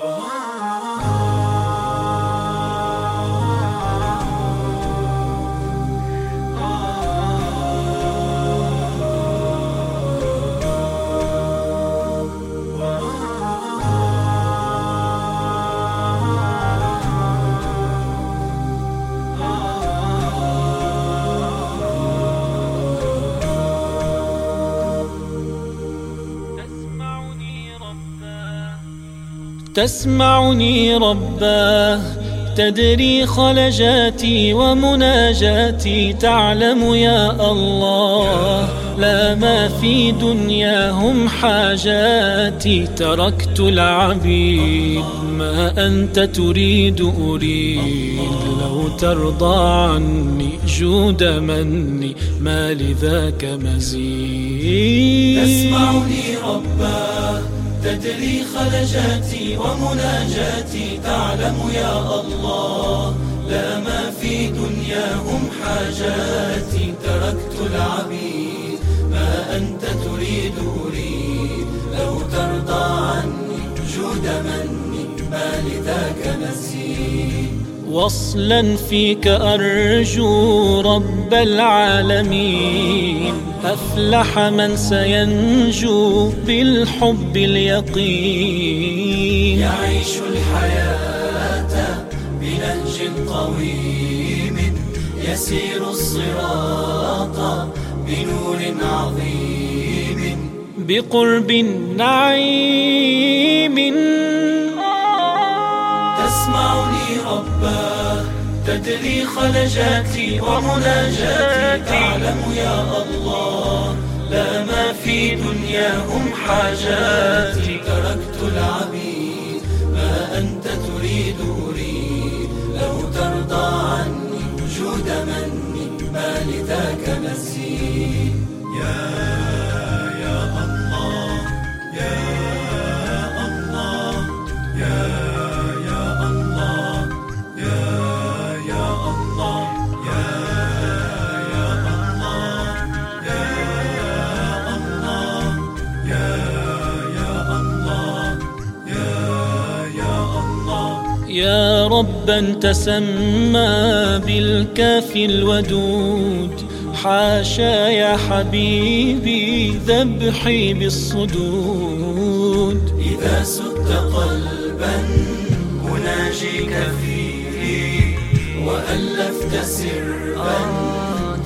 Oh. تسمعني رباه تدري خلجاتي ومناجاتي تعلم يا الله لا ما في دنياهم حاجاتي. تركت العبيد ما أنت تريد أريد لو ترضى عني جود مني ما لذاك مزيد. تسمعني رباه تدري خلجاتي ومناجاتي تعلم يا الله لا ما في دنياهم حاجاتي. تركت العبيد ما أنت تريد أريد لو ترضى عني جود مني ما لذاك مزيد وصلا فيك أرجو رب العالمين. أفلح من سينجو بالحب اليقين. يعيش الحياة بنهج قويم يسير الصراط بنور عظيم. بقرب نعيم. تسمعني رباه تدري خلجاتي ومناجاتي. تعلم يا الله لا ما في دنياهم حاجاتي. تركت العبيد ما أنت تريد أريد. لو ترضى عني وجود مني ما لذاك مزيد يا يا ربا تسمى بالكافي الودود. حاشا يا حبيبي ذبحي بالصدود. إذا سدت قلبا أناجيك فيه وألفت سرا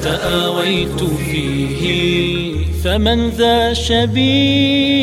تآويت فيه. فمن ذا شبيه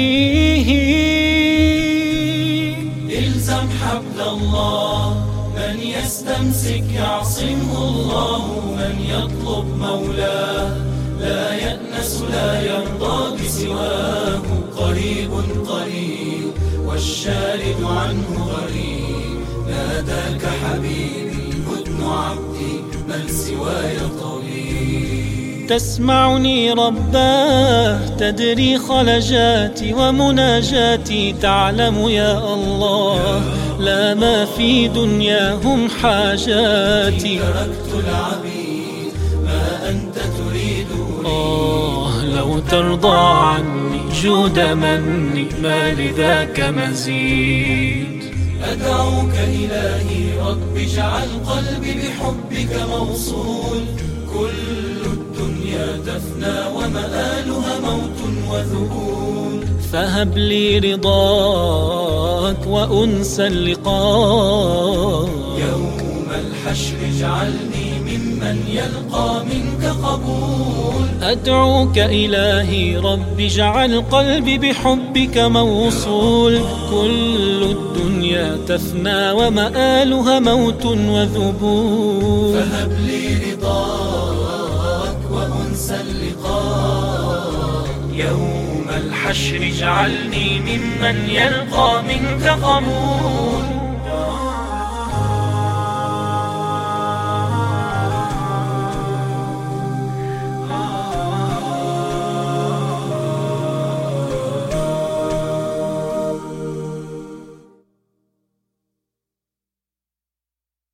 الزم حبل الله. من يستمسك يعصمه الله. من يطلب مولاه. لا يأنس لا يرضى بسواه. قريب قريب والشارد عنه غريب. ناداك حبيبي هدن عبدي من سواي طبيب تسمعني رباه تدري خلجاتي ومناجاتي تعلم يا الله لا ما في دنياهم حاجاتي. تركت العبيد ما أنت تريد آه لو ترضى عني جود مني ما لذاك مزيد. أدعوك إلهي رب اجعل قلبي بحبك موصول. كل الدنيا تفنى ومآلها موت وذهول فهب لي رضاك وأنسى اللقاء. يوم الحشر اجعلني ممن يلقى منك قبول. أدعوك إلهي رب اجعل قلبي بحبك موصول. كل الدنيا تفنى ومآلها موت وذبول. فهب لي رضاك يوم الحشر اجعلني ممن يلقى منك قبول